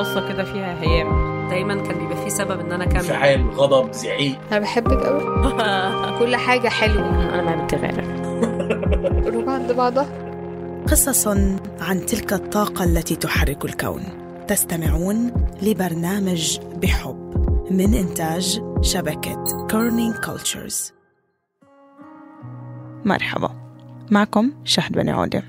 قصه كده فيها هيام. دايما كان بيبقى في سبب إن أنا أكمل. انفعال غضب زعيق. أنا بحبك قوي كل حاجة حلوة. أنا ما بنت غيرك. قلوب عند بعضها. قصص عن تلك الطاقة التي تحرك الكون. تستمعون لبرنامج بحب من إنتاج شبكة Kerning Cultures مرحبا. معكم شهد بني عودة.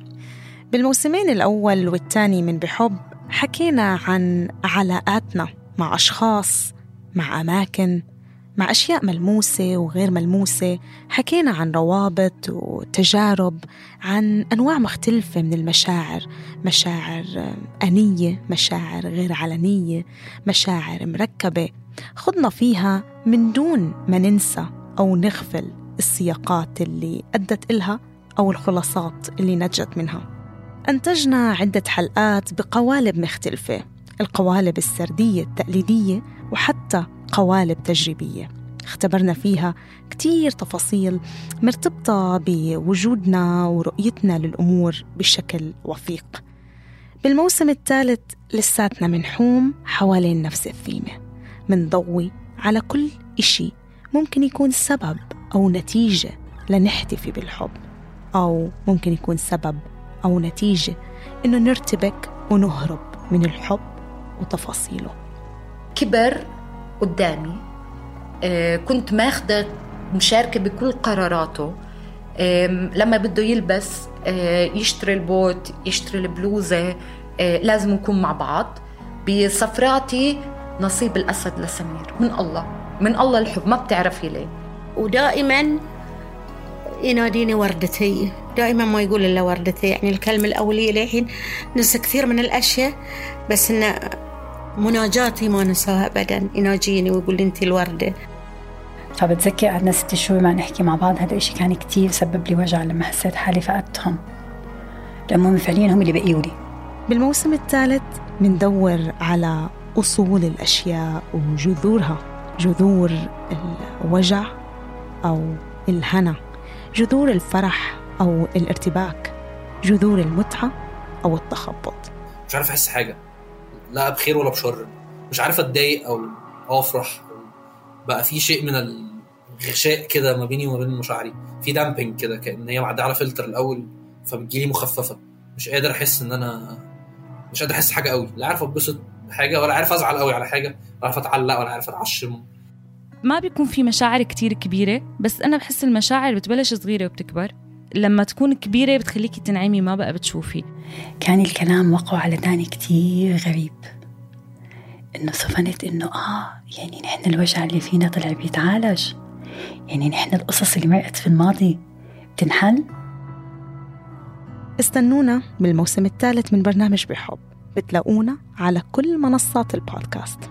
بالموسمين الأول والثاني من بحب حكينا عن علاقاتنا مع أشخاص مع أماكن مع أشياء ملموسة وغير ملموسة. حكينا عن روابط وتجارب عن أنواع مختلفة من المشاعر. مشاعر أنية مشاعر غير علنية مشاعر مركبة. خضنا فيها من دون ما ننسى أو نغفل السياقات اللي أدت إلها أو الخلاصات اللي نجت منها. أنتجنا عدة حلقات بقوالب مختلفة القوالب السردية التقليدية وحتى قوالب تجريبية. اختبرنا فيها كتير تفاصيل مرتبطة بوجودنا ورؤيتنا للأمور بشكل وثيق بالموسم الثالث لساتنا منحوم حوالين نفس الثيمة. منضوي على كل إشي ممكن يكون سبب أو نتيجة لنحتفي بالحب أو ممكن يكون سبب أو نتيجة إنه نرتبك ونهرب من الحب وتفاصيله. كبر قدامي آه، كنت ماخدة مشاركة بكل قراراته لما بده يلبس آه، يشتري البوت يشتري البلوزة آه، لازم نكون مع بعض. بصفراتي نصيب الأسد لسمير. من الله من الله الحب. ما بتعرفي ليه. ودائما يناديني وردتي. دائما ما يقول إلا وردتي يعني الكلمة الأولية للحين ننسى كثير من الأشياء بس إنه مناجاتي ما ننساها أبدا. يناجيني ويقول لي أنت الوردة. فبتذكر قعدنا ست شهور ما نحكي مع بعض هذا الشيء كان كتير سبب لي وجع لما حسيت حالي فقدتهم. لأنهم فعليا هم اللي بقيوا لي. بالموسم الثالث مندور على أصول الأشياء وجذورها. جذور الوجع أو الهنا. جذور الفرح. أو الارتباك جذور المتعة أو التخبط. مش عارف أحس حاجة. لا بخير ولا بشر. مش عارف أتضايق أو أو أفرح. بقى في شيء من الغشاء كده ما بيني وما بين مشاعري. في دامبنج كده كأن هي معدية على فلتر الأول فبتجيلي مخففة. مش قادر أحس إن أنا مش قادر أحس حاجة قوي لا عارف اتبسط بحاجه ولا عارف أزعل قوي على حاجة. ولا عارف أتعلق ولا عارف أتعشم. ما بيكون في مشاعر كتير كبيرة بس أنا بحس المشاعر بتبلش صغيرة وبتكبر. لما تكون كبيرة بتخليكي تنعمي ما بقى بتشوفي. كان الكلام وقعه على داني كتير غريب. إنه صفنت إنه آه يعني نحن الوجع اللي فينا طلع بيتعالج. يعني نحن القصص اللي مرقت في الماضي بتنحل. استنونا بالموسم الثالث من برنامج بحب. بتلاقونا على كل منصات البودكاست.